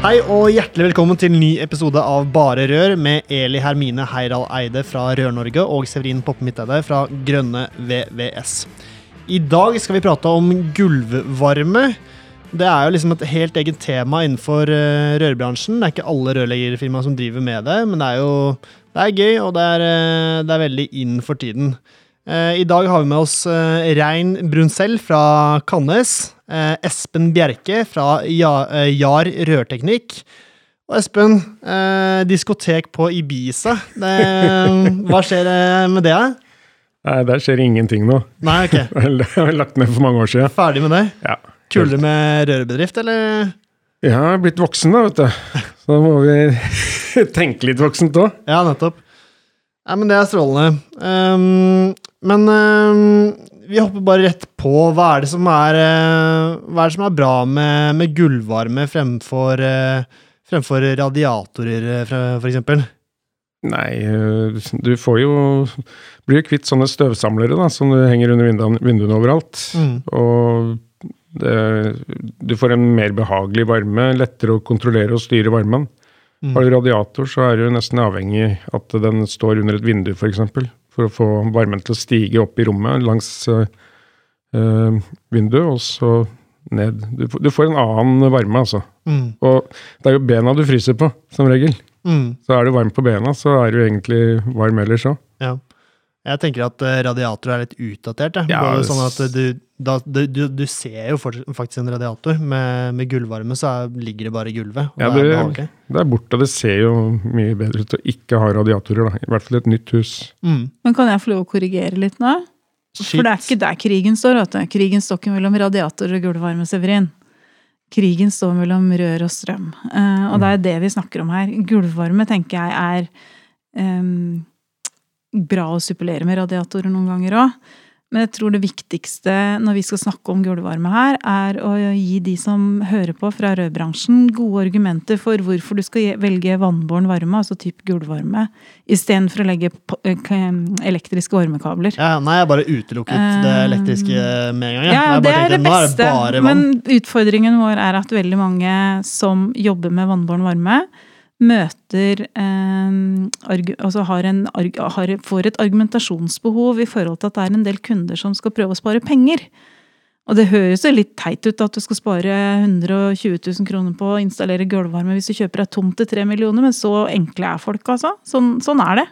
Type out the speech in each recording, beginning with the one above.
Hei og hjertelig velkommen til en ny episode av Bare Rør med Eli Hermine Heiral Eide fra Rør-Norge og Severin Poppe Midteide fra Grønne VVS. I dag skal vi prate om gulvvarme. Det er jo liksom et helt eget tema innenfor uh, rørbransjen. Det er ikke alle rørleggerfirmaer som driver med det, men det er jo det er gøy, og det er, uh, det er veldig in for tiden. Uh, I dag har vi med oss Rein Brunsell fra Kannes. Eh, Espen Bjerke fra eh, Jar Rørteknikk. Og Espen, eh, diskotek på Ibiza. Det, hva skjer med det? Nei, Der skjer ingenting nå. Nei, ok. Det jeg lagt ned for mange år siden. Ferdig med det? Ja. Kulere med rørbedrift, eller? Ja, jeg er blitt voksen, da, vet du. Så da må vi tenke litt voksent òg. Ja, nettopp. Nei, men det er strålende. Um, men um, vi hopper bare rett på. Hva er det som er, er, det som er bra med, med gulvvarme fremfor, uh, fremfor radiatorer, f.eks.? Nei, du får jo Blir jo kvitt sånne støvsamlere da, som du henger under vinduene, vinduene overalt. Mm. Og det, du får en mer behagelig varme, lettere å kontrollere og styre varmen. Mm. Har du radiator, så er du nesten avhengig at den står under et vindu, f.eks for å få varmen til å stige opp i rommet langs uh, vinduet, og så ned. Du, du, får en annen varme, altså. Mm. Og det er jo bena du fryser på, som regel. Mm. Så er du varm på bena, så er du egentlig varm ellers òg. Ja. Jeg tenker at radiatorer er litt utdatert. Ja, sånn at du, da, du, du, ser jo faktisk en radiator. Med, med gullvarme så er, ligger det bare i gulvet. ja, det, er det er borte. Det ser jo mye bedre ut å ikke ha radiatorer. Da. I hvert fall et nytt hus. Mm. Men kan jeg få lov å korrigere litt nå? Shit. For det er ikke der krigen står. Vet du. Krigen står ikke mellom radiator og gulvvarme, Severin. Krigen står mellom rør og strøm. Uh, og det er det vi snakker om her. Gulvvarme tenker jeg er um, bra å suppellere med radiatorer noen ganger òg. Men jeg tror det viktigste når vi skal snakke om gulvvarme her, er å gi de som hører på fra rødbransjen, gode argumenter for hvorfor du skal velge vannbåren varme, altså type gulvvarme, istedenfor å legge eh, elektriske varmekabler. Ja, nei, jeg bare utelukket det elektriske med en gang. Ja, det er det beste. Men utfordringen vår er at veldig mange som jobber med vannbåren varme, møter eh, Altså har en, har, får et argumentasjonsbehov i forhold til at det er en del kunder som skal prøve å spare penger. Og det høres jo litt teit ut at du skal spare 120 000 kroner på å installere gulvvarme hvis du kjøper deg tomt til 3 millioner, men så enkle er folk, altså. Sånn, sånn er det.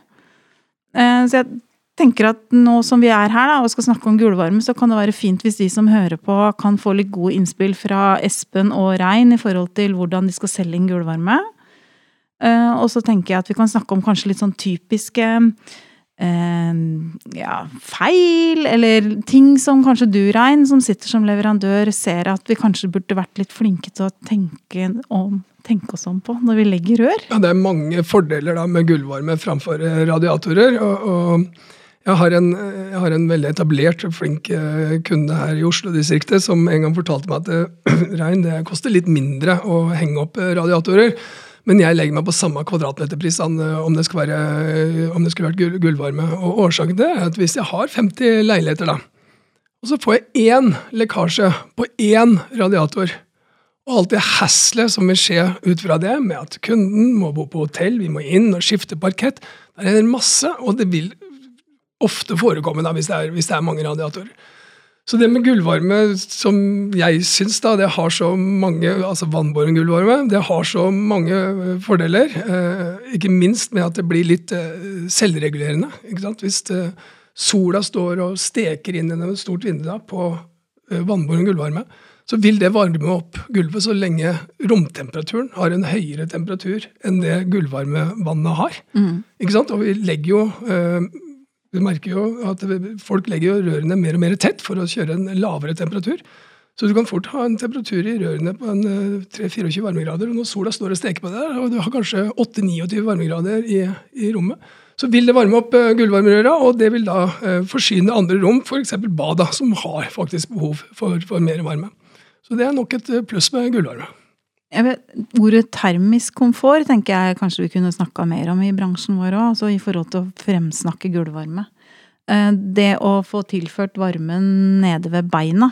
Eh, så jeg tenker at nå som vi er her da, og skal snakke om gulvvarme, så kan det være fint hvis de som hører på, kan få litt gode innspill fra Espen og Rein i forhold til hvordan de skal selge inn gulvvarme. Uh, og så tenker jeg at vi kan snakke om kanskje litt sånn typiske uh, ja, feil, eller ting som kanskje du, Rein, som sitter som leverandør, ser at vi kanskje burde vært litt flinke til å tenke, om, tenke oss om på når vi legger rør. Ja, Det er mange fordeler da med gullvarme framfor eh, radiatorer. og, og jeg har, en, jeg har, en, veldig etablert, flink kunde her i Oslo-distriktet som en gang fortalte meg at Rein, det koster litt mindre å henge opp radiatorer. Men jeg legger meg på samme kvadratmeterpris om det skulle være, om det skulle vært gullvarme. Og årsaken til det er at hvis jeg har 50 leiligheter, da, og så får jeg én lekkasje på én radiator, og alt det haslet som vil skje ut fra det, med at kunden må bo på hotell, vi må inn og skifte parkett, det er en masse, og det vil ofte forekomme da, hvis det er, hvis det er mange radiatorer. Så det med gullvarme, som jeg syns da, det har så mange altså vannbåren gullvarme, det har så mange eh, fordeler. Eh, ikke minst med at det blir litt eh, selvregulerende. ikke sant? Hvis eh, sola står og steker inn gjennom et stort vindu på eh, vannbåren gullvarme, så vil det varme opp gulvet så lenge romtemperaturen har en høyere temperatur enn det gullvarmevannet har. Mm. Ikke sant? Og vi legger jo eh, Du merker jo at folk legger jo rørene mer og mer tett for å kjøre en lavere temperatur. Så du kan fort ha en temperatur i rørene på 3-24 eh, varmegrader. og Når sola står og steker på det, og du har kanskje 8-29 varmegrader i, i, rommet, så vil det varme opp uh, gulvvarmerøra, og det vil da eh, forsyne andre rom, f.eks. bada, som har faktisk behov for, for mer varme. Så det er nok et pluss med gulvvarme. Vet, ordet termisk komfort tenker jeg kanskje vi kunne snakka mer om i bransjen vår òg, altså i forhold til å fremsnakke gulvvarme. Eh, det å få tilført varmen nede ved beina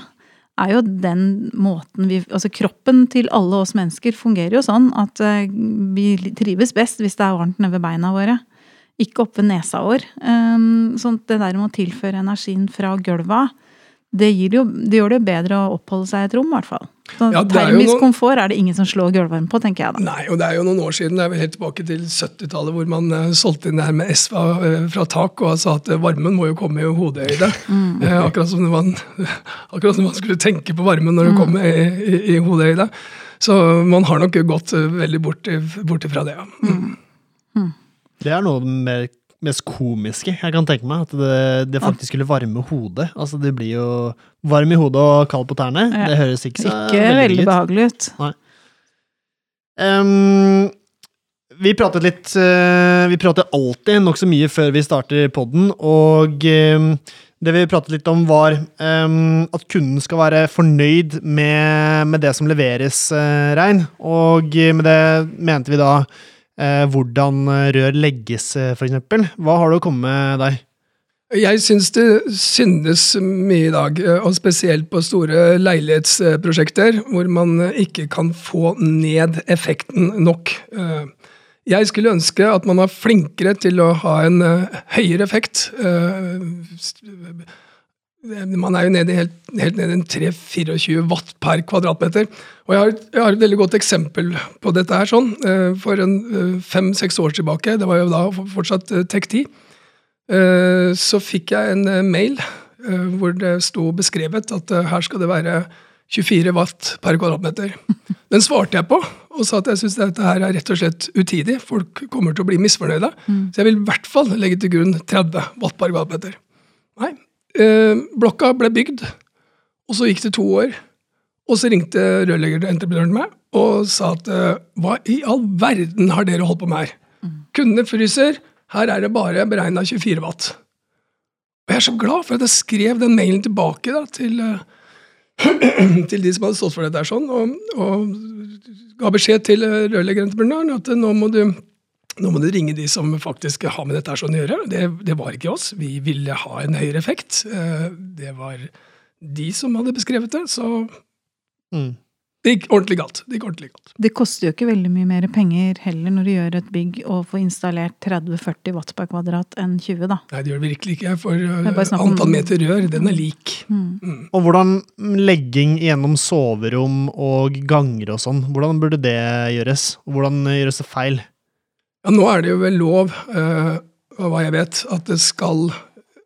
er jo den måten vi Altså kroppen til alle oss mennesker fungerer jo sånn at eh, vi trives best hvis det er varmt nede ved beina våre. Ikke oppe nesa vår. Eh, sånn det der med å tilføre energien fra gulva det, jo, det, gjør det bedre å oppholde seg i et rom, i hvert fall. Så ja, termisk noen... komfort er det ingen som slår gulvvarme på, tenker jeg da. Nei, og det er jo noen år siden, det er vel helt tilbake til 70-tallet, hvor man uh, solgte inn det her med SV uh, fra tak og sa at uh, varmen må jo komme i hodehøyde. Mm. akkurat, som man, akkurat som man skulle tenke på varmen når det mm. kom i, i, i hodehøyde. Så man har nok gått veldig bort, bort ifra det, ja. Mm. mm. Det er noe med mest komiske jeg kan tenke meg. At det, det faktisk skulle varme hodet. Altså Det blir jo varm i hodet og kald på tærne. Ja. Det høres ikke så ikke veldig, veldig behagelig ut. Nei. Um, vi pratet litt uh, Vi prater alltid nokså mye før vi starter poden, og um, det vi pratet litt om, var um, at kunden skal være fornøyd med, med det som leveres, uh, Rein. Og med det mente vi da eh, hvordan eh, rør legges, eh, f.eks. Hva har du å komme med der? Jeg syns det syndes mye i dag, eh, og spesielt på store leilighetsprosjekter, hvor man ikke kan få ned effekten nok. Jeg skulle ønske at man var flinkere til å ha en høyere effekt man er jo nede helt, helt nede i 3-24 watt per kvadratmeter. Og jeg har, jeg har, et veldig godt eksempel på dette her. sånn. Eh, for en eh, fem-seks år tilbake, det var jo da fortsatt eh, Tek10, så fikk jeg en mail hvor det sto beskrevet at her skal det være 24 watt per kvadratmeter. Den svarte jeg på og sa at jeg syns dette her er rett og slett utidig. Folk kommer til å bli misfornøyde. Mm. Så jeg vil i hvert fall legge til grunn 30 watt per kvadratmeter. Nei, Eh, blokka ble bygd, og så gikk det to år. Og så ringte rørleggerentreprenøren meg og sa at eh, hva i all verden har dere holdt på med her? Mm. Kundene fryser, her er det bare beregna 24 watt. Og jeg er så glad for at jeg skrev den mailen tilbake da, til, eh, til de som hadde stått for dette, sånn, og, og ga beskjed til rørleggerentreprenøren at nå må du nå må du ringe de som faktisk har med dette sånn å gjøre. Det, det, var ikke oss. Vi ville ha en høyere effekt. Eh, det var de som hadde beskrevet det, så mm. Det gikk ordentlig galt. Det gikk ordentlig galt. Det koster jo ikke veldig mye mer penger heller når du gjør et bygg og får installert 30-40 watt per kvadrat enn 20, da. Nei, det gjør det virkelig ikke. For uh, antall meter rør, den er lik. Mm. Mm. Og hvordan legging gjennom soverom og ganger og sånn, hvordan burde det gjøres? Hvordan gjøres det feil? Ja, nå er det jo vel lov, uh, hva jeg vet, at det skal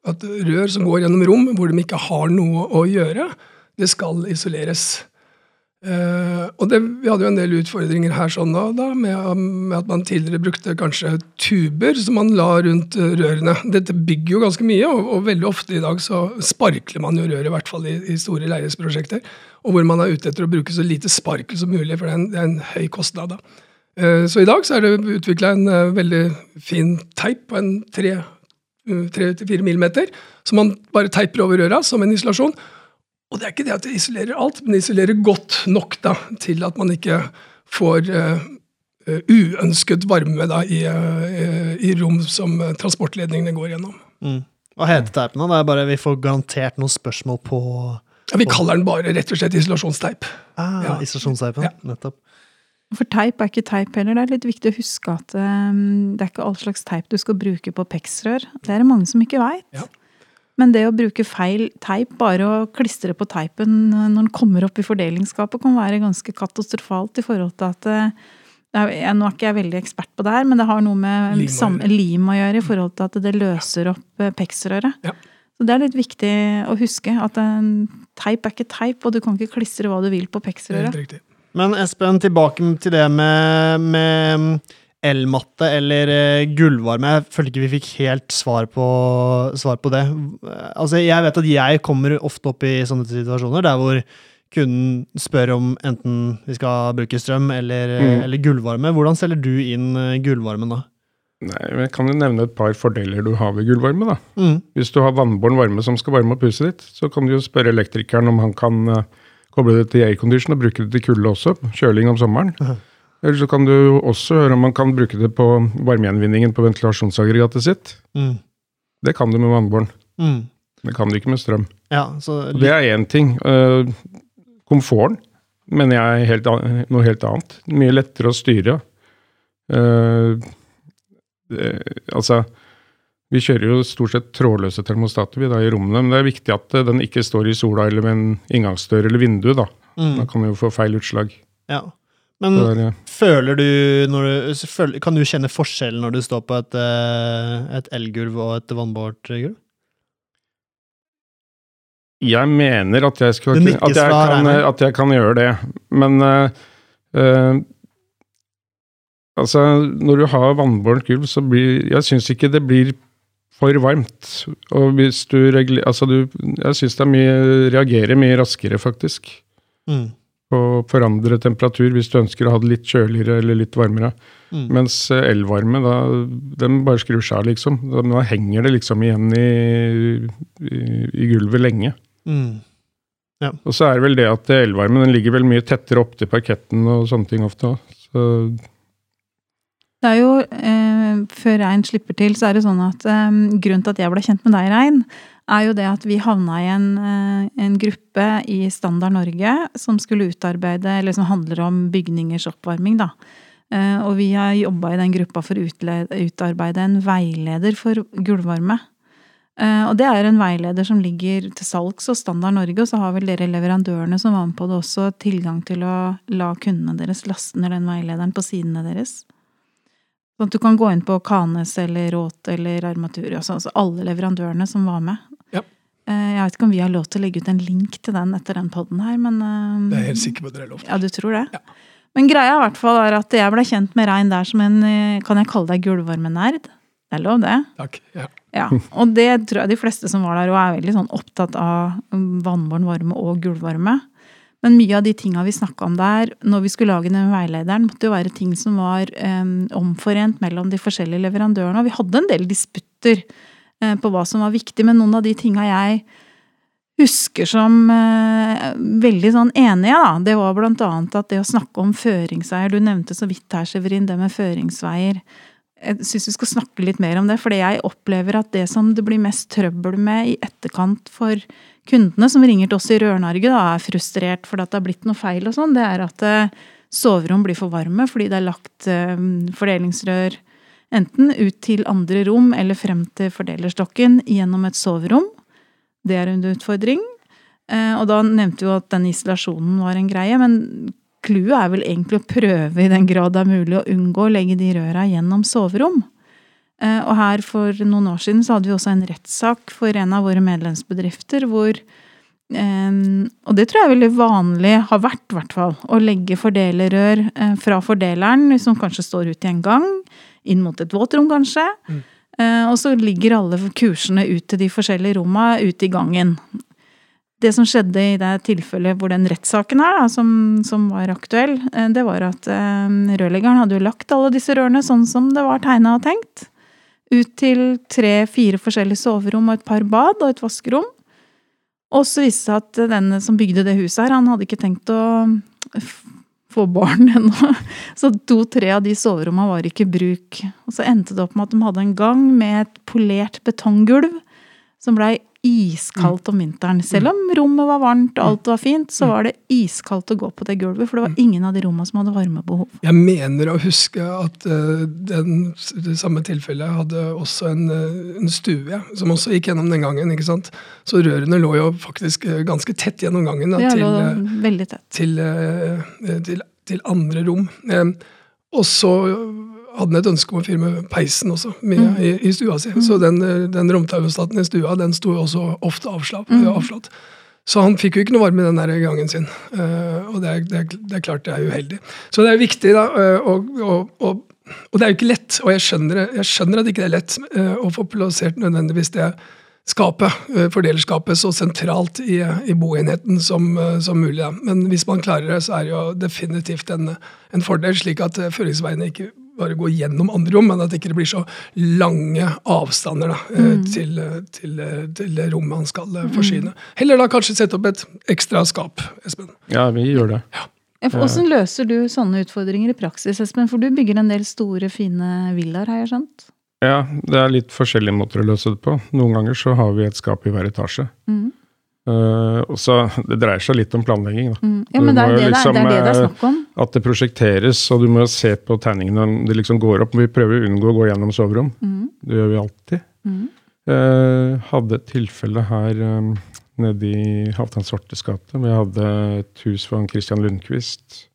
at rør som går gjennom rom hvor de ikke har noe å gjøre, det skal isoleres. Uh, og det, Vi hadde jo en del utfordringer her sånn da, da med, med, at man tidligere brukte kanskje tuber som man la rundt rørene. Dette bygger jo ganske mye, og, og veldig ofte i dag så sparkler man jo røret, i hvert fall i, i store leilighetsprosjekter. Og hvor man er ute etter å bruke så lite sparkel som mulig, for det er en, det er en høy kostnad. da. Eh, så i dag så er det utvikla en eh, veldig fin teip på en 3-4 mm, millimeter, som man bare teiper over røra som en isolasjon. Og det er ikke det at det isolerer alt, men det isolerer godt nok da, til at man ikke får uh, uønsket varme da, i, uh, i, rom som transportledningene går gjennom. Mm. Hva heter teipen? Det er bare Vi får garantert noen spørsmål på ja, Vi kaller den bare rett og slett isolasjonsteip. Ah, ja. Isolasjonsteipen, ja. nettopp. For teip er ikke teip heller. Det er litt viktig å huske at um, det er ikke all slags teip du skal bruke på peksrør. Det er det mange som ikke veit. Ja. Men det å bruke feil teip, bare å klistre på teipen når den kommer opp i fordelingsskapet, kan være ganske katastrofalt i forhold til at jeg, er, Nå er ikke jeg veldig ekspert på det her, men det har noe med lim, lim å gjøre i forhold til at det løser opp eh, peksrøret. Ja. Så det er litt viktig å huske at en teip er ikke teip, og du kan ikke klistre hva du vil på peksrøret. Men Espen, tilbake til det med, med elmatte eller uh, gulvvarme. Jeg følte ikke vi fikk helt svar på, svar på det. Altså, jeg vet at jeg kommer ofte opp i sånne situasjoner der hvor kunden spør om enten vi skal bruke strøm eller, mm. eller gulvvarme. Hvordan selger du inn uh, gulvvarmen da? Nei, men Jeg kan jo nevne et par fordeler du har ved gulvvarme. da. Mm. Hvis du har vannbåren varme som skal varme opp huset ditt, så kan du jo spørre elektrikeren om han kan uh, koble det til aircondition og bruke det til kulde også. Kjøling om sommeren. Uh -huh. Eller så kan du også høre om man kan bruke det på varmegjenvinningen på ventilasjonsaggregatet sitt. Mm. Det kan du med vannbåren. Mm. Det kan du ikke med strøm. Ja, så... Det er én ting. Uh, komforten mener jeg er helt, noe helt annet. Mye lettere å styre. Uh, altså vi kjører jo stort sett trådløse termostater vi da i rommene, men det er viktig at den ikke står i sola eller med en inngangsdør eller vindu. Da mm. Da kan vi jo få feil utslag. Ja. Men der, ja. føler du, du føler, Kan du kjenne forskjell når du står på et, eh, et elgulv og et vannbåret gulv? Jeg mener at jeg, skal, at jeg, kan, at jeg kan, gjøre det, men uh, uh, Altså, når du har vannbårent gulv, så blir Jeg syns ikke det blir for varmt. Og hvis du regler Altså, du Jeg syns det er mye Reagerer mye raskere, faktisk. Mm. å forandre temperatur hvis du ønsker å ha det litt kjøligere eller litt varmere. Mm. Mens eh, elvarme, da Den bare skrur seg av, liksom. Da, da, henger det liksom igjen i, i, i gulvet lenge. Mm. Ja. Og så er det vel det at elvarmen den ligger vel mye tettere opptil parketten og sånne ting ofte òg. Så det er jo, eh, Før Rein slipper til, så er det sånn at eh, grunnen til at jeg ble kjent med deg, Rein, er jo det at vi havna i en, eh, en, gruppe i Standard Norge som skulle utarbeide, eller som handler om bygningers oppvarming. da. Eh, og vi har jobba i den gruppa for å utarbeide en veileder for gulvvarme. Og det er en veileder som ligger til salgs hos Standard Norge, og så har vel dere leverandørene som var med på det også, tilgang til å la kundene deres laste ned den veilederen på sidene deres. Sånn at du kan gå inn på Kanes eller Råt eller Armatur, altså, altså alle leverandørene som var med. Ja. Eh, jeg vet ikke om vi har lov til å legge ut en link til den etter den poden her, men eh, Det er jeg helt sikker på at dere er lov til. Ja, du tror det? Ja. Men greia i hvert fall er at jeg ble kjent med Rein der som en eh, Kan jeg kalle deg gulvvarmenerd? Det er lov, det. Takk, ja. ja. Og det tror jeg de fleste som var der, og er veldig sånn opptatt av vannbåren varme og gulvvarme. Men mye av de tinga vi snakka om der, når vi skulle lage den veilederen, måtte jo være ting som var um, omforent mellom de forskjellige leverandørene. Og vi hadde en del disputter uh, på hva som var viktig, men noen av de tinga jeg husker som uh, veldig sånn enige, da, det var blant annet at det å snakke om føringsveier Du nevnte så vidt her, Severin, det med føringsveier. Jeg syns vi skal snakke litt mer om det, fordi jeg opplever at det som det blir mest trøbbel med i etterkant for kundene som ringer til oss i Rør-Norge, er frustrert fordi det har blitt noe feil og sånn, det er at eh, soverom blir for varme fordi det er lagt eh, fordelingsrør enten ut til andre rom eller frem til fordelerstokken gjennom et soverom. Det er en utfordring. Eh, og da nevnte vi at den isolasjonen var en greie, men clouet er vel egentlig å prøve i den grad det er mulig å unngå å legge de røra gjennom soverom. Eh, og her for noen år siden så hadde vi også en rettssak for en av våre medlemsbedrifter hvor eh, og det tror jeg er veldig vanlig, har vært i hvert fall, å legge fordelerrør eh, fra fordeleren, som kanskje står ute i en gang, inn mot et våtrom kanskje. Mm. Og så ligger alle kursene ut til de forskjellige romma ute i gangen. Det som skjedde i det tilfellet hvor den rettssaken er, da, som, som, var aktuell, det var at rørleggeren hadde jo lagt alle disse rørene sånn som det var tegna og tenkt ut til tre-fire forskjellige soverom og et par bad og et vaskerom. Og så viste det seg at den som bygde det huset her, han hadde ikke tenkt å få barn ennå. Så to-tre av de soverommene var ikke i bruk. Og så endte det opp med at de hadde en gang med et polert betonggulv som blei iskaldt om vinteren. Selv om rommet var varmt og alt var fint, så var det iskaldt å gå på det gulvet, for det var ingen av de rommene som hadde varmebehov. Jeg mener å huske at uh, den, det samme tilfellet hadde også en, uh, en, stue, som også gikk gjennom den gangen. ikke sant? Så rørene lå jo faktisk uh, ganske tett gjennom gangen da, til, veldig tett. Til, til, til, andre rom. og så hadde han et ønske om å fyre med peisen også med, mm. i, i, stua si. Mm. Så den, den romtermostaten i stua den sto også ofte avslapp, mm. avslått. Så han fikk jo ikke noe varme den der gangen sin. Uh, og det er, det, er, det er, klart det er uheldig. Så det er viktig da, og, og å og det er jo ikke lett, og jeg skjønner, jeg skjønner at ikke det er lett uh, å få plassert nødvendigvis det skapet, uh, fordelerskapet så sentralt i, i boenheten som, uh, som mulig. Men hvis man klarer det, så er det jo definitivt en, en fordel, slik at føringsveiene ikke bare gå gjennom andre rom, men at det ikke blir så lange avstander da, mm. til, til, til, det rommet han skal forsyne. Heller da kanskje sette opp et ekstra skap, Espen. Ja, vi gjør det. Ja. Hvordan løser du sånne utfordringer i praksis, Espen? For du bygger en del store, fine villaer, har jeg skjønt? Ja, det er litt forskjellige måter å løse det på. Noen ganger så har vi et skap i hver etasje. Mm. Uh, og så, Det dreier seg litt om planlegging. Da. Mm. Ja, men det er det, liksom, det er det, det er eh, snakk om. At det prosjekteres, og du må se på tegningene om det liksom går opp. Vi prøver å unngå å gå gjennom soverom. Mm. Det gjør vi alltid. Uh, hadde et tilfelle her um, nede i Halvdan Svartes gate. Vi hadde et hus for Christian Lundqvist.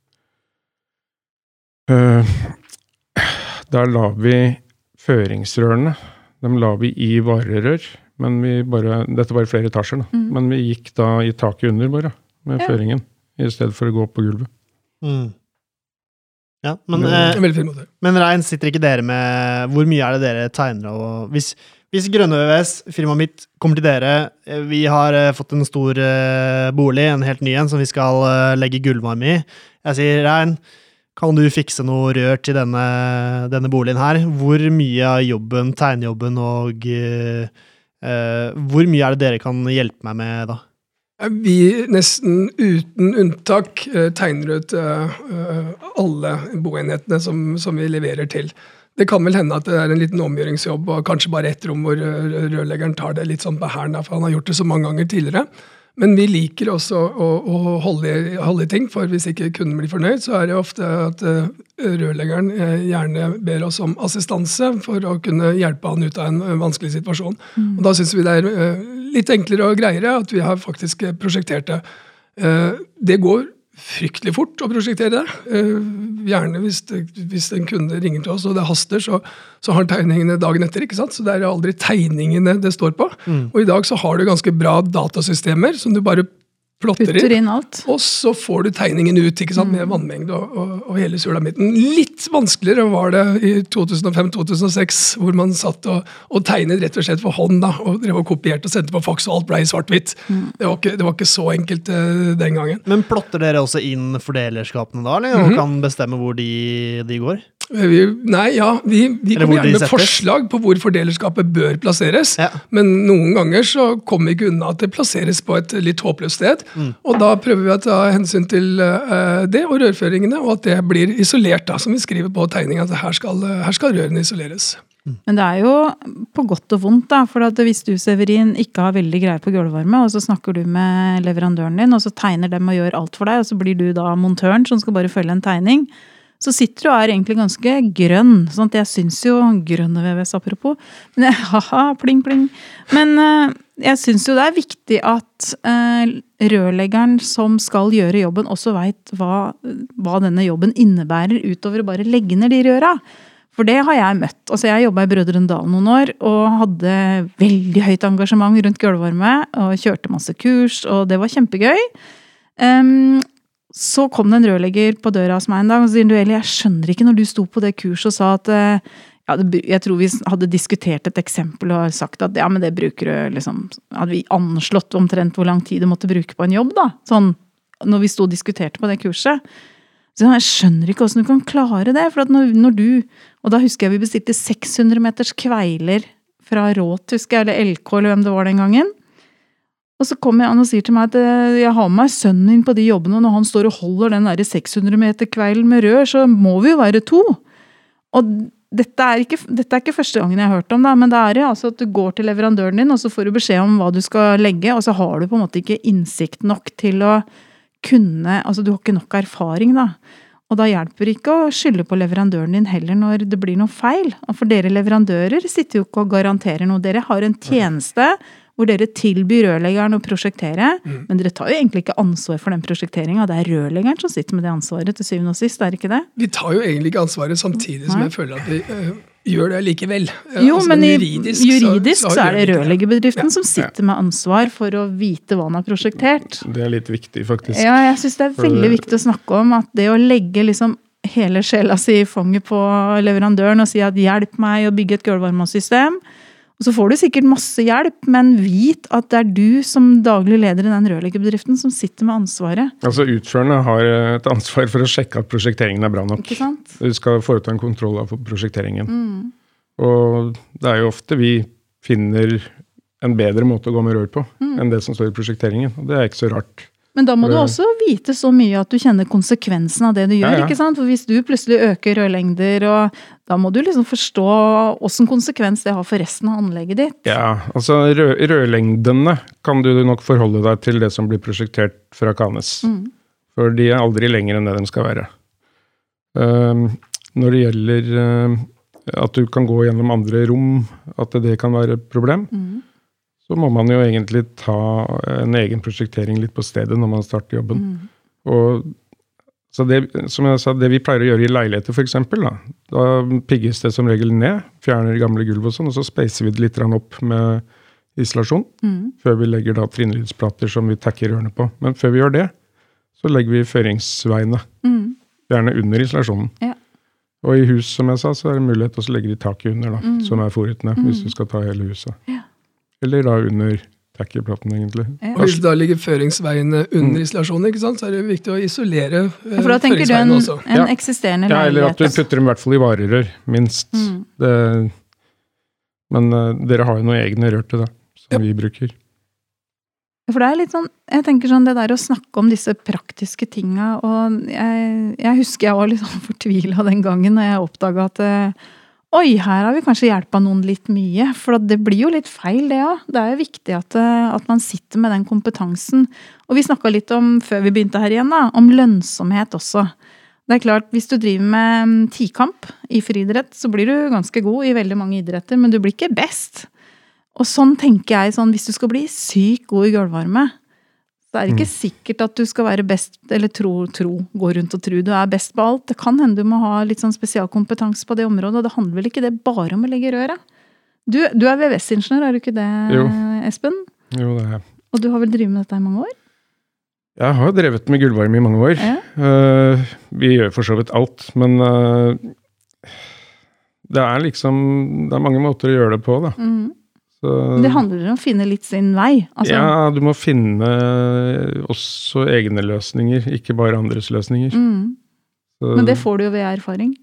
Eh, der la vi føringsrørene. Dem la vi i varerør. Men vi bare, dette var i flere etasjer, da. Mm. Men vi gikk da i taket under, bare, med ja. føringen. I stedet for å gå opp på gulvet. Mm. Ja, men, eh, men Rein, sitter ikke dere med Hvor mye er det dere tegner og Hvis, hvis Grønne VVS, firmaet mitt, kommer til dere eh, Vi har eh, fått en stor eh, bolig, en helt ny en, som vi skal eh, legge gulvvarme i. Jeg sier, Rein, kan du fikse noe rør til denne, denne boligen her? Hvor mye av jobben, tegnejobben og Hvor mye er det dere kan hjelpe meg med da? Vi nesten uten unntak tegner ut alle boenhetene som, som vi leverer til. Det kan vel hende at det er en liten omgjøringsjobb og kanskje bare ett rom hvor rørleggeren tar det litt sånn på hælen, for han har gjort det så mange ganger tidligere. Men vi liker også å, å holde, i, ting, for hvis ikke kunden blir fornøyd, så er det ofte at rørleggeren gjerne ber oss om assistanse for å kunne hjelpe han ut av en vanskelig situasjon. Mm. Og Da syns vi det er litt enklere og greiere at vi har faktisk prosjektert det. det går fryktelig fort å prosjektere det. Uh, gjerne hvis, hvis, en kunde ringer til oss og det haster, så, så har tegningene dagen etter. ikke sant? Så det er aldri tegningene det står på. Mm. Og i dag så har du ganske bra datasystemer som du bare plotter inn, alt. og så får du tegningen ut ikke sant, med mm. vannmengde og, og, og hele sulamitten. Litt vanskeligere var det i 2005-2006, hvor man satt og, og, tegnet rett og slett for hånd. da, og drev og kopierte og sendte på faks, og alt ble i svart-hvitt. Mm. Det, det, var ikke så enkelt uh, den gangen. Men plotter dere også inn fordelerskapene da, eller? og mm -hmm. kan bestemme hvor de, de går? Vi, nei, ja, vi, vi kommer gjerne med forslag på hvor fordelerskapet bør plasseres. Ja. Men noen ganger så kommer vi ikke unna at det plasseres på et litt håpløst sted. Mm. Og da prøver vi å ta hensyn til uh, det og rørføringene, og at det blir isolert. da, Som vi skriver på tegninga, at her skal, her skal rørene isoleres. Mm. Men det er jo på godt og vondt, da. For hvis du Severin, ikke har veldig greie på gulvvarme, og så snakker du med leverandøren din, og så tegner dem og gjør alt for deg, og så blir du da montøren som skal bare følge en tegning så sitter du og er egentlig ganske grønn. sånn at Jeg syns jo Grønne VVS, apropos. Men, haha, pling, pling. Men uh, jeg syns jo det er viktig at uh, rørleggeren som skal gjøre jobben, også veit hva, hva, denne jobben innebærer, utover å bare legge ned de røra. For det har jeg møtt. Altså Jeg jobba i Brødrene Dal noen år og hadde veldig høyt engasjement rundt gulvvarme. Og kjørte masse kurs, og det var kjempegøy. Um, så kom det en rørlegger på døra hos meg en dag og sier du Eli, jeg skjønner ikke når du sto på det kurset og sa at eh, ja, jeg tror vi hadde diskutert et eksempel og sagt at ja, men det bruker du liksom Hadde vi anslått omtrent hvor lang tid du måtte bruke på en jobb, da? Sånn når vi sto og diskuterte på det kurset. Så jeg skjønner ikke åssen du kan klare det. For at når, når, du Og da husker jeg vi bestilte 600 meters kveiler fra Råt, husker jeg, eller LK, eller hvem det var den gangen. Og så kommer han og sier til meg at eh, jeg har med meg sønnen min på de jobbene, og når han står og holder den der 600 meter kveilen med rør, så må vi jo være to. Og dette er, ikke, dette er ikke første gangen jeg har hørt om det, men det er jo altså at du går til leverandøren din, og så får du beskjed om hva du skal legge, og så har du på en måte ikke innsikt nok til å kunne Altså du har ikke nok erfaring, da. Og da hjelper det ikke å skylde på leverandøren din heller når det blir noe feil. For dere leverandører sitter jo ikke og garanterer noe. Dere har en tjeneste hvor dere tilbyr rørleggeren å prosjektere, mm. men dere tar jo egentlig ikke ansvar for den prosjekteringa. Det er rørleggeren som sitter med det ansvaret til syvende og sist, er det ikke det? Vi tar jo egentlig ikke ansvaret, samtidig som jeg føler at vi øh, gjør det likevel. Jo, altså, men juridisk, juridisk så, så, så, er det rørleggerbedriften ja. som sitter med ansvar for å vite hva han har prosjektert. Det er litt viktig, faktisk. Ja, jeg syns det er veldig viktig å snakke om at det å legge liksom hele sjela si i fanget på leverandøren og si at 'hjelp meg å bygge et gulvvarmesystem'. Og så får du sikkert masse hjelp, men vit at det er du som daglig leder i den rørleggerbedriften som sitter med ansvaret. Altså Utførende har et ansvar for å sjekke at prosjekteringen er bra nok. Ikke sant? Du skal foreta en kontroll av prosjekteringen. Mm. Og det er jo ofte vi finner en bedre måte å gå med rør på Mm. enn det som står i prosjekteringen. Og det er ikke så rart. Men da må du også vite så mye at du kjenner konsekvensen av det du gjør. Ja, ja. ikke sant? For Hvis du plutselig øker rørlengder, og da må du liksom forstå åssen konsekvens det har for resten av anlegget ditt. Ja, altså rø Rødlengdene kan du nok forholde deg til det som blir prosjektert fra Kanes. Mm. For de er aldri lenger enn det de skal være. Ehm, når det gjelder uh, at du kan gå gjennom andre rom, at det kan være et problem, Mm. Så må man jo egentlig ta en egen prosjektering litt på stedet når man starter jobben. Mm. Og så det, som jeg sa, det vi pleier å gjøre i leiligheter, f.eks., da, da pigges det som regel ned. Fjerner gamle gulv og sånn, og så spacer vi det litt opp med isolasjon. Mm. Før vi legger da trinnlydsplater som vi takker rørene på. Men før vi gjør det, så legger vi føringsveiene. Mm. Gjerne under isolasjonen. Ja. Og i hus, som jeg sa, så er det mulighet til å legge de taket under, da, Mm. som er forutene, hvis du skal ta hele huset. Eller da under takkerplaten, egentlig. Ja. Og hvis da ligger føringsveiene under Mm. isolasjonen, ikke sant, så er det viktig å isolere eh, For da tenker du en, en Ja. eksisterende Ja, eller at du putter dem i hvert fall i varerør, minst. Mm. Det, men uh, dere har jo noen egne rør til det, som Ja. vi bruker. For det er litt sånn, jeg tenker sånn, det der å snakke om disse praktiske tinga, og jeg, jeg husker jeg var litt sånn fortvila den gangen når jeg oppdaga at eh, Oi, her har vi kanskje hjelpa noen litt mye. For det blir jo litt feil, det òg. Det er jo viktig at, eh, at man sitter med den kompetansen. Og vi snakka litt om, før vi begynte her igjen, da, om lønnsomhet også. Det er klart, Hvis du driver med mm, tikamp i friidrett, så blir du ganske god i veldig mange idretter, men du blir ikke best. Og sånn tenker jeg sånn, hvis du skal bli sykt god i gulvvarme, så er ikke ikke sikkert at du skal være best, eller tro, tro, gå rundt og tro du er best på alt. Det kan hende du må ha litt sånn spesialkompetanse på det området, og det handler vel ikke det bare om å legge røret? Du, du er VVS-ingeniør, er du ikke det, Jo. Espen? Jo, det er jeg. Og du har vel drevet med dette i mange år? Jeg har drevet med gulvvarme i mange år. Ja. Uh, vi gjør for så vidt alt, men uh, det er liksom Det er mange måter å gjøre det på, da. Mhm. Så, Det handler om å finne litt sin vei. Altså, ja, du må finne også egne løsninger, ikke bare andres løsninger. Mm. Så, Men det får du jo ved erfaring.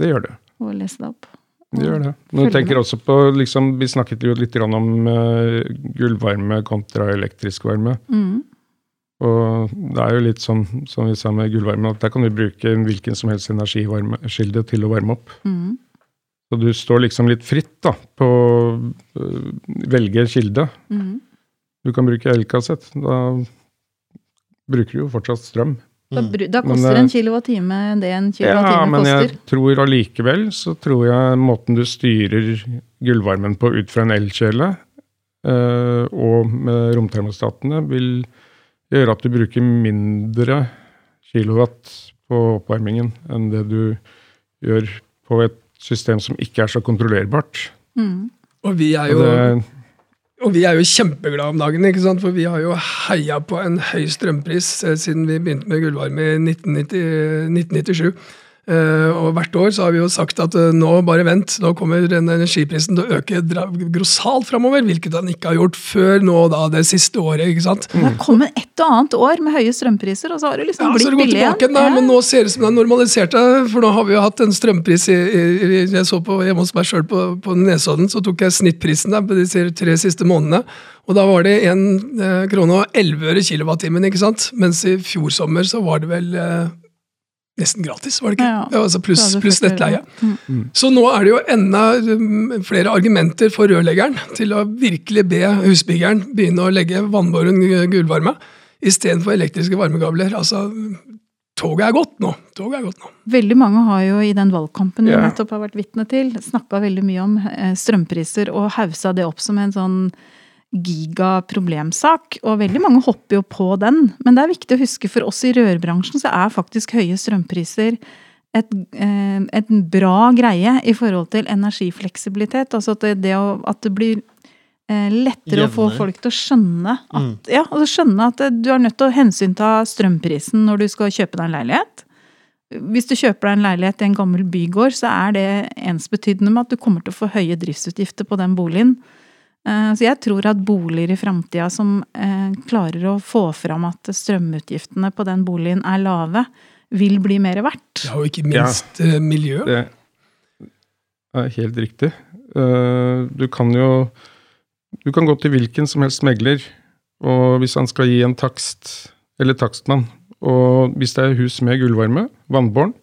det gjør det. Og lese det opp. Det gjør det. Men Følger tenker også på, liksom, Vi snakket jo litt grann om uh, gulvvarme kontra elektrisk varme. Mm. Og det er jo litt sånn som vi sa med gullvarme, at der kan du bruke hvilken som helst energikilde til å varme opp. Mhm. Så du står liksom litt fritt da, på å øh, velge kilde. Mhm. Du kan bruke elkassett. Da bruker du jo fortsatt strøm. Da, Mm. da Men, koster men, en kilowattime det en Ja, kilowattime men koster. jeg tror allikevel så tror jeg måten du styrer gullvarmen på ut fra en elkjele, øh, og med romtermostatene, vil gjøre at du bruker mindre kilowatt på oppvarmingen enn det du gjør på et system som ikke er så kontrollerbart. Mm. Og vi er jo det, Og vi er jo kjempeglade om dagen, ikke sant? for vi har jo heia på en høy strømpris eh, siden vi begynte med gullvarme i 1990, 1997. Eh, og hvert år så har vi jo sagt at eh, nå bare vent, nå kommer energiprisen til å øke grossalt framover. Hvilket den ikke har gjort før nå da det siste året. ikke sant? Det har kommet et og annet år med høye strømpriser, og så har det liksom Ja, så blitt har det gått billig tilbake igjen, da, men nå ser det ut som det er normalisert. det, For nå har vi jo hatt en strømpris i, i, Jeg så på hjemme hos meg sjøl på, på Nesodden, så tok jeg snittprisen der på de tre siste månedene. Og da var det 1 eh, krone og 11 øre kilowattimen, ikke sant? Mens i fjor sommer så var det vel nesten gratis, var det ikke? Ja, Ja, altså pluss Så hadde nettleie. Mm. Så nå er det jo enda um, flere argumenter for rørleggeren til å virkelig be husbyggeren begynne å legge vannbåren gulvarme istedenfor elektriske varmegabler. Altså, toget er gått nå. Toget er gått nå. Veldig mange har jo i den valgkampen vi Ja. nettopp har vært vitne til, snakka veldig mye om eh, strømpriser og hausa det opp som en sånn gigaproblemsak. Og veldig mange hopper jo på den. Men det er viktig å huske for oss i rørbransjen så er faktisk høye strømpriser et, eh, et bra greie i forhold til energifleksibilitet. Altså at det, det at det blir lettere lettere å få folk til å skjønne at, Mm. ja, skjønne at eh, du er nødt til å hensynta strømprisen når du skal kjøpe deg en leilighet. hvis du kjøper deg en leilighet i en gammel bygård, så er det ensbetydende med at du kommer til å få høye driftsutgifter på den boligen. Eh, så jeg tror at boliger i framtida som eh, klarer å få fram at strømutgiftene på den boligen er lave, vil bli mer verdt. Ja, og ikke minst ja, miljø. Det er helt riktig. Du kan jo Du kan gå til hvilken som helst megler, og hvis han skal gi en takst, eller takstmann, og hvis det er hus med gulvvarme, vannbåren,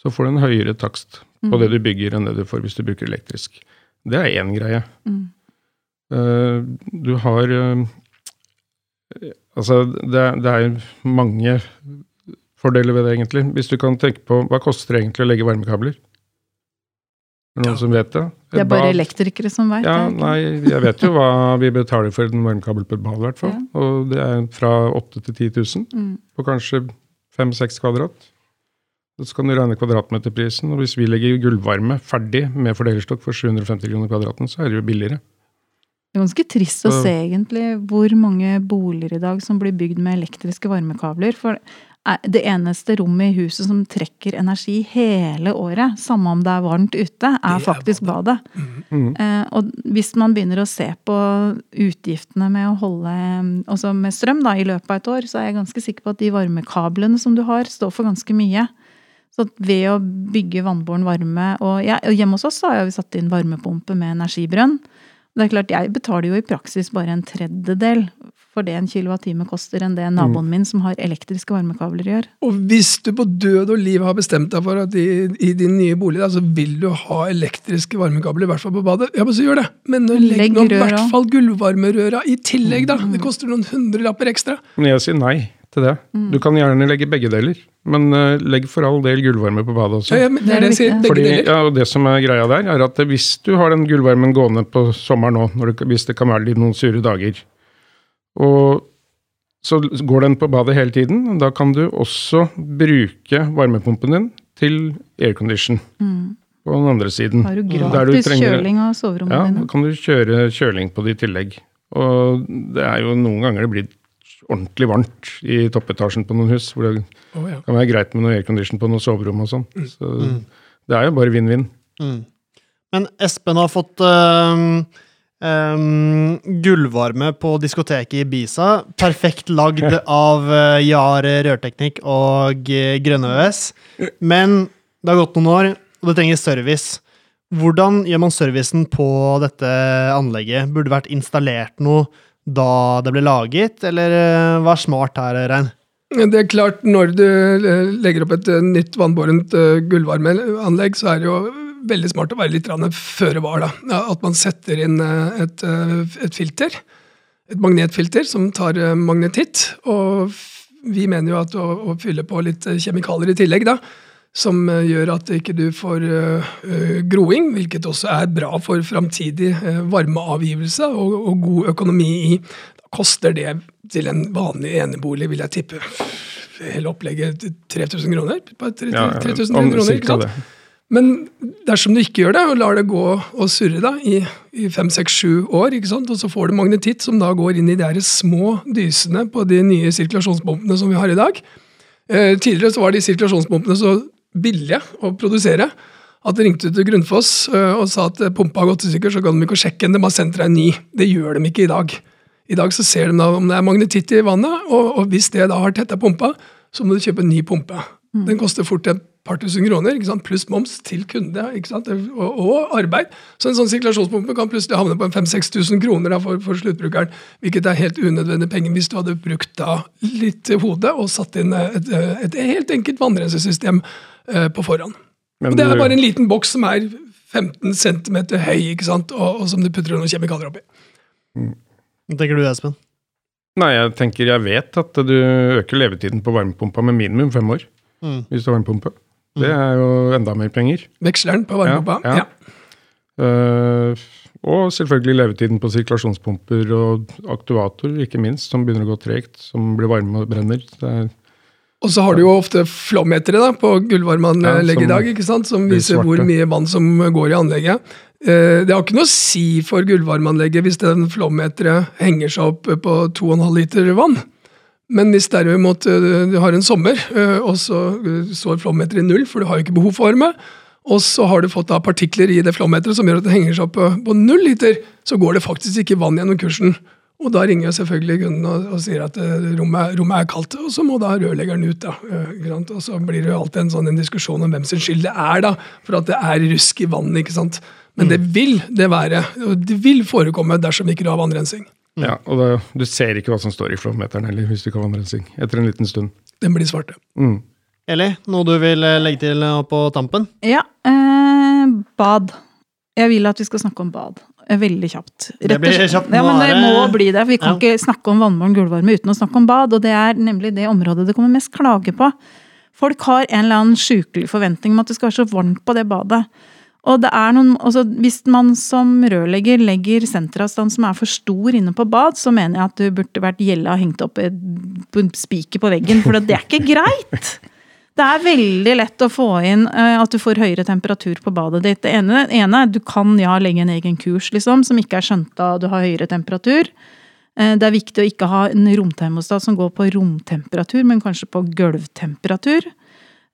så får du en høyere takst på mm. det du bygger enn det du får hvis du bruker elektrisk. Det er én greie. Mm. Uh, du har uh, Altså, det, det, er mange fordeler ved det, egentlig. Hvis du kan tenke på hva koster det egentlig å legge varmekabler? Er det noen ja. som vet det? Et det er bare bad. elektrikere som vet ja, det? Nei, jeg vet jo hva vi betaler for en varmekabel på et bad, i hvert fall. Ja. Og det er fra 8000 til 10 000 mm. på kanskje 5-6 kvadrat. Så kan du regne kvadratmeterprisen, og hvis vi legger gulvvarme ferdig med fordelerstokk for 750 kroner kvadraten, så er det jo billigere. Det er ganske trist å se egentlig hvor mange boliger i dag som blir bygd med elektriske varmekabler. For det eneste rommet i huset som trekker energi hele året, samme om det er varmt ute, er faktisk badet. Mm. Eh, og hvis man begynner å se på utgiftene med å holde Altså med strøm da, i løpet av et år, så er jeg ganske sikker på at de varmekablene som du har, står for ganske mye. Så ved å bygge vannbåren varme Og ja, hjemme hos oss har vi satt inn varmepumpe med energibrønn. Det er klart, Jeg betaler jo i praksis bare en tredjedel for det en kilowattime koster, enn det naboen mm. min som har elektriske varmekabler gjør. Og hvis du på død og liv har bestemt deg for at i, i din nye bolig da, så vil du ha elektriske varmekabler, i hvert fall på badet, ja, men så gjør det. Men legg nå i hvert fall gulvvarmerøra i tillegg, da. Det koster noen hundrelapper ekstra. Men jeg sier nei til det. Mm. Du kan gjerne legge begge deler. Men uh, legg for all del gulvvarme på badet også. Ja, ja, det er det jeg sier, Fordi. Ja, og det som er greia der, er at hvis du har den gulvvarmen gående på sommeren nå, det, hvis det kan være litt noen sure dager, og så går den på badet hele tiden. Da kan du også bruke varmepumpen din til aircondition. Mm. På den andre siden. Har du gratis du trenger, kjøling av soverommene ja, dine? Ja, kan du kjøre kjøling på det i tillegg. Og det er jo noen ganger det blir ordentlig varmt i toppetasjen på noen hus. Hvor det oh, ja. kan være greit med noe aircondition på noen soverom og sånn. Mm. Så mm. det er jo bare vinn-vinn. Mm. Men Espen har fått øh, Um, gullvarme på diskoteket i Ibiza. Perfekt lagd av uh, Jar rørteknikk og uh, Grønne ØS. Men det har gått noen år, og det trenger service. Hvordan gjør man servicen på dette anlegget? Burde det vært installert noe da det ble laget, eller uh, hva er smart her, Rein? Det er klart, når du legger opp et nytt vannbårent gullvarmeanlegg, så er det jo veldig smart å være litt føre var. da. At man setter inn eh, et, eh, et, filter, et magnetfilter som tar eh, magnetitt. Og vi mener jo at å, å fylle på litt kjemikalier i tillegg, da, som gjør at ikke du får uh, groing, hvilket også er bra for framtidig varmeavgivelse og, og, god økonomi i. Da koster det til en vanlig enebolig, vil jeg tippe, hele opplegget 3000 kroner? 3000 ja, ja, 3000 kroner, ikke sant? Det. Men dersom du ikke gjør det, og lar det gå og surre da, i, i fem, seks, sju år, ikke sant? og så får du magnetitt som da går inn i de små dysene på de nye sirkulasjonspumpene som vi har i dag. Eh, tidligere så var de sirkulasjonspumpene så billige å produsere at de ringte til Grunnfoss eh, og sa at pumpa har gått i stykker, så kan de ikke sjekke den, de har sendt deg en ny. Det gjør de ikke i dag. I dag så ser de da om det er magnetitt i vannet, og, og hvis det da har tetta pumpa, så må du kjøpe en ny pumpe. Mm. Den koster fort et par tusen kroner, pluss moms til kunde og, og, arbeid. Så en sånn sirkulasjonspumpe kan plutselig havne på 5000-6000 kroner da, for, for, sluttbrukeren. Hvilket er helt unødvendig penger hvis du hadde brukt da litt hode og satt inn et, et, helt enkelt vannrensesystem på forhånd. Men og Det er bare en liten boks som er 15 cm høy, ikke sant? Og, og som du putter noen kjemikalier oppi. Mm. Hva tenker du, Espen? Nei, jeg tenker jeg vet at du øker levetiden på varmepumpa med minimum fem år mm. hvis du har varmepumpe. Det er jo enda mer penger. Veksleren på varmepumpa. Ja. ja. Uh, og selvfølgelig levetiden på sirkulasjonspumper og aktuator, ikke minst, som begynner å gå tregt, som blir varme og brenner. Og så har du jo ofte flommetere på gullvarmeanlegget ja, i dag, ikke sant? som viser hvor mye vann som går i anlegget. Uh, det har ikke noe å si for gullvarmeanlegget hvis den flommeteret henger seg opp på 2,5 liter vann. Men hvis derimot du har en sommer, og så står flommeteret i null, for du har jo ikke behov for varme, og så har du fått da partikler i det flommeteret som gjør at det henger seg opp på, på null liter, så går det faktisk ikke vann gjennom kursen. Og da ringer jeg selvfølgelig kunden og, og sier at rommet, rommet, er kaldt, og så må da rørleggeren ut. da. Og så blir det jo alltid en sånn en diskusjon om hvem sin skyld det er, da, for at det er rusk i vannet. ikke sant? Men det vil det være. og Det vil forekomme dersom ikke du har vannrensing. Ja, og da, Du ser ikke hva som står i flommeteren heller, hvis du ikke har vannrensing. Etter en liten stund. Den blir svarte. Mm. Eli, noe du vil eh, legge til eh, på tampen? Ja. Eh, bad. Jeg vil at vi skal snakke om bad. Eh, veldig kjapt. det blir kjapt. Ja, men det må bli det. For vi kan ja. ikke snakke om vannbåren gulvvarme uten å snakke om bad. Og det er nemlig det området det kommer mest klage på. Folk har en eller annen sjukelig forventning om at det skal være så varmt på det badet. Og det er noen, altså Hvis man som rørlegger legger senteravstand som er for stor inne på bad, så mener jeg at du burde vært gjella hengt opp en spiker på veggen, for det er ikke greit! Det er veldig lett å få inn uh, at du får høyere temperatur på badet ditt. Det ene, ene er du kan ja legge en egen kurs, liksom, som ikke er skjønt av du har høyere temperatur. Uh, det er viktig å ikke ha en romtermostat som går på romtemperatur, men kanskje på gulvtemperatur.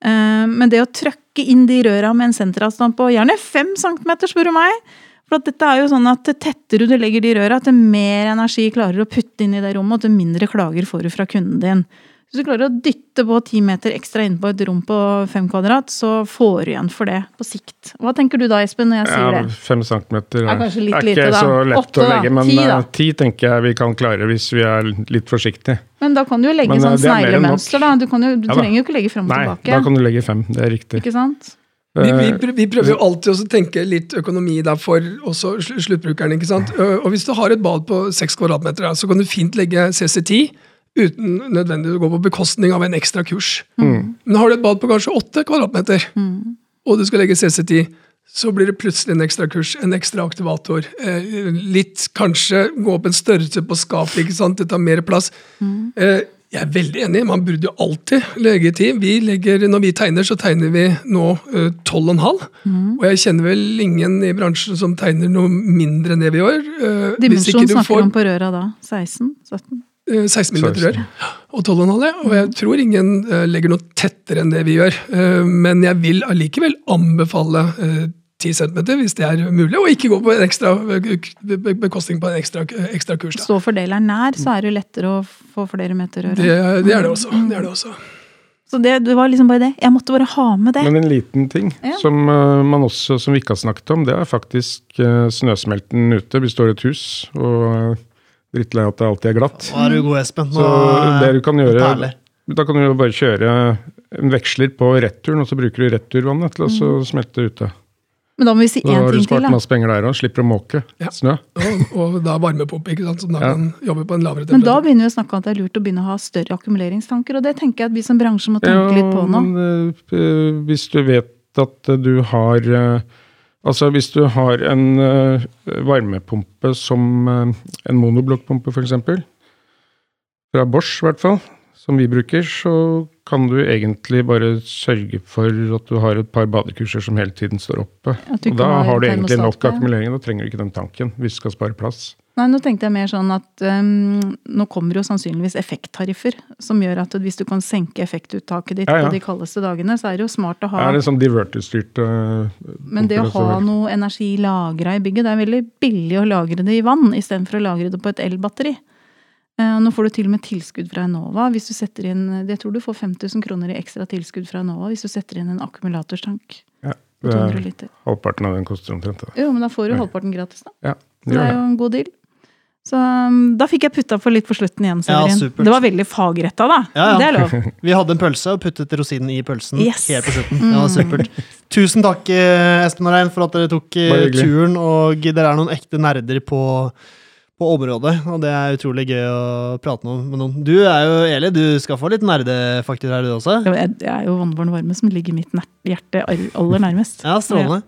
Uh, men det å trøkke inn de røra med en senteravstand på gjerne fem centimeter, spør du meg. For dette er jo sånn at tettere du legger de røra, til mer energi klarer å putte inn i det rommet, og til mindre klager får du fra kunden din. Hvis du klarer å dytte på ti meter ekstra inn på et rom på fem kvadrat, så får du igjen for det på sikt. Hva tenker du da, Espen, når jeg sier ja, det? Fem centimeter er, er, er lite, ikke da. så lett Åtte, å legge, men ti, uh, ti tenker jeg vi kan klare hvis vi er litt forsiktige. Men da kan du jo legge men, sånn sneglemønster, da. Du, jo, du ja, trenger jo ikke legge fram og Nei, tilbake. Da kan du legge fem, det er riktig. Ikke sant? Vi, vi, eh, vi, prøver jo alltid å tenke litt økonomi der for også sluttbrukeren. ikke sant? Og Hvis du har et bad på seks kvadratmeter, så kan du fint legge CC10 uten nødvendig å gå på bekostning av en ekstra kurs. Mm. Men har du et bad på kanskje åtte kvadratmeter, mm. og du skal legge CC10, så blir det plutselig en ekstra kurs, en ekstra aktivator. Eh, litt kanskje gå opp en størrelse på skapet, ikke sant? det tar mer plass. Mm. Eh, jeg er veldig enig, man burde jo alltid legge tid. Vi legger, når vi tegner, så tegner vi nå uh, 12,5. halv. Og jeg kjenner vel ingen i bransjen som tegner noe mindre enn det vi gjør. Uh, Dimensjon snakker får... om på røra da? 16? 17? 16 mm rør og 12,5. Og jeg tror ingen uh, legger noe tettere enn det vi gjør. Uh, men jeg vil allikevel anbefale uh, 10 cm hvis det er mulig, og ikke gå på en ekstra bekostning på en ekstra, ekstra kurs. Da. Stå fordeleren nær, så er det lettere å få flere meter rør. Det, det, er det også. Det er det også. Så det, det, var liksom bare det. Jeg måtte bare ha med det. Men en liten ting ja. som, man også, som vi ikke har snakket om, det er faktisk snøsmelten ute. Vi står i et hus. og drittlei at det alltid er glatt. Nå er du god, Espen. Nå så det du kan gjøre, da kan du jo bare kjøre en veksler på returen, og så bruker du returvannet til å mm. smelte ute. Men da må vi si én ting til. Da har du spart masse penger der òg. Slipper å måke ja. snø. Og, og da varmepumpe, ikke sant? så da ja. kan jobbe på en lavere temperatur. Men da begynner vi å snakke om at det er lurt å begynne å ha større akkumuleringstanker, og det tenker jeg at vi som bransje må tenke ja, litt på nå. Men, øh, hvis du vet at du har øh, Altså hvis du har en uh, varmepumpe som uh, en monoblokkpumpe f.eks., fra Bosch i hvert fall, som vi bruker, så kan du egentlig bare sørge for at du har et par badekurser som hele tiden står oppe. Og da har du egentlig nok akkumulering, da trenger du ikke den tanken hvis du skal spare plass. Nei, nå tenkte jeg mer sånn at um, nå kommer jo sannsynligvis effekttariffer, som gjør at hvis du kan senke effektuttaket ditt ja, ja. på de kaldeste dagene, så er det jo smart å ha Ja, det er sånn diverterstyrt uh, Men det å ha noe energi lagra i bygget, det er veldig billig å lagre det i vann istedenfor å lagre det på et elbatteri. Uh, nå får du til og med tilskudd fra Enova. hvis du setter inn, Jeg tror du får 5000 kroner i ekstra tilskudd fra Enova hvis du setter inn en akkumulatorstank. Ja, det er halvparten av den koster omtrent. Jo, men da får du halvparten gratis, da. Ja, det, det er jo en god deal. Så um, da fikk jeg putta for litt på slutten igjen. Ja, det var veldig fagretta, da. Ja, ja. Det er lov. Vi hadde en pølse og puttet rosinen i pølsen yes. helt på slutten. Ja, mm. supert. Tusen takk, eh, Espen og Rein, for at dere tok eh, turen. Og dere er noen ekte nerder på, på området, og det er utrolig gøy å prate med noen. Du er jo Eli, du skal få litt nerdefaktor her, du også? Jeg er jo vannbåren Varme, som ligger mitt hjerte aller nærmest. Ja, strålende.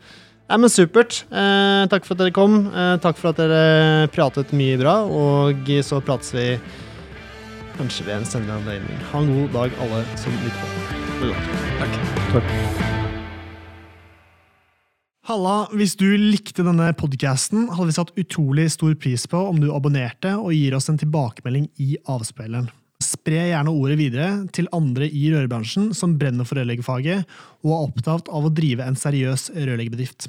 Nei, men Supert. Eh, takk for at dere kom. Eh, takk for at dere pratet mye bra. Og så prates vi kanskje ved en senere anledning. Ha en god dag, alle som lytter på. Takk. takk. Halla, hvis du likte denne podkasten, hadde vi satt utrolig stor pris på om du abonnerte og gir oss en tilbakemelding i avspilleren. spre gjerne ordet videre til andre i rørbransjen som brenner for rørleggerfaget og er opptatt av å drive en seriøs rørleggerbedrift.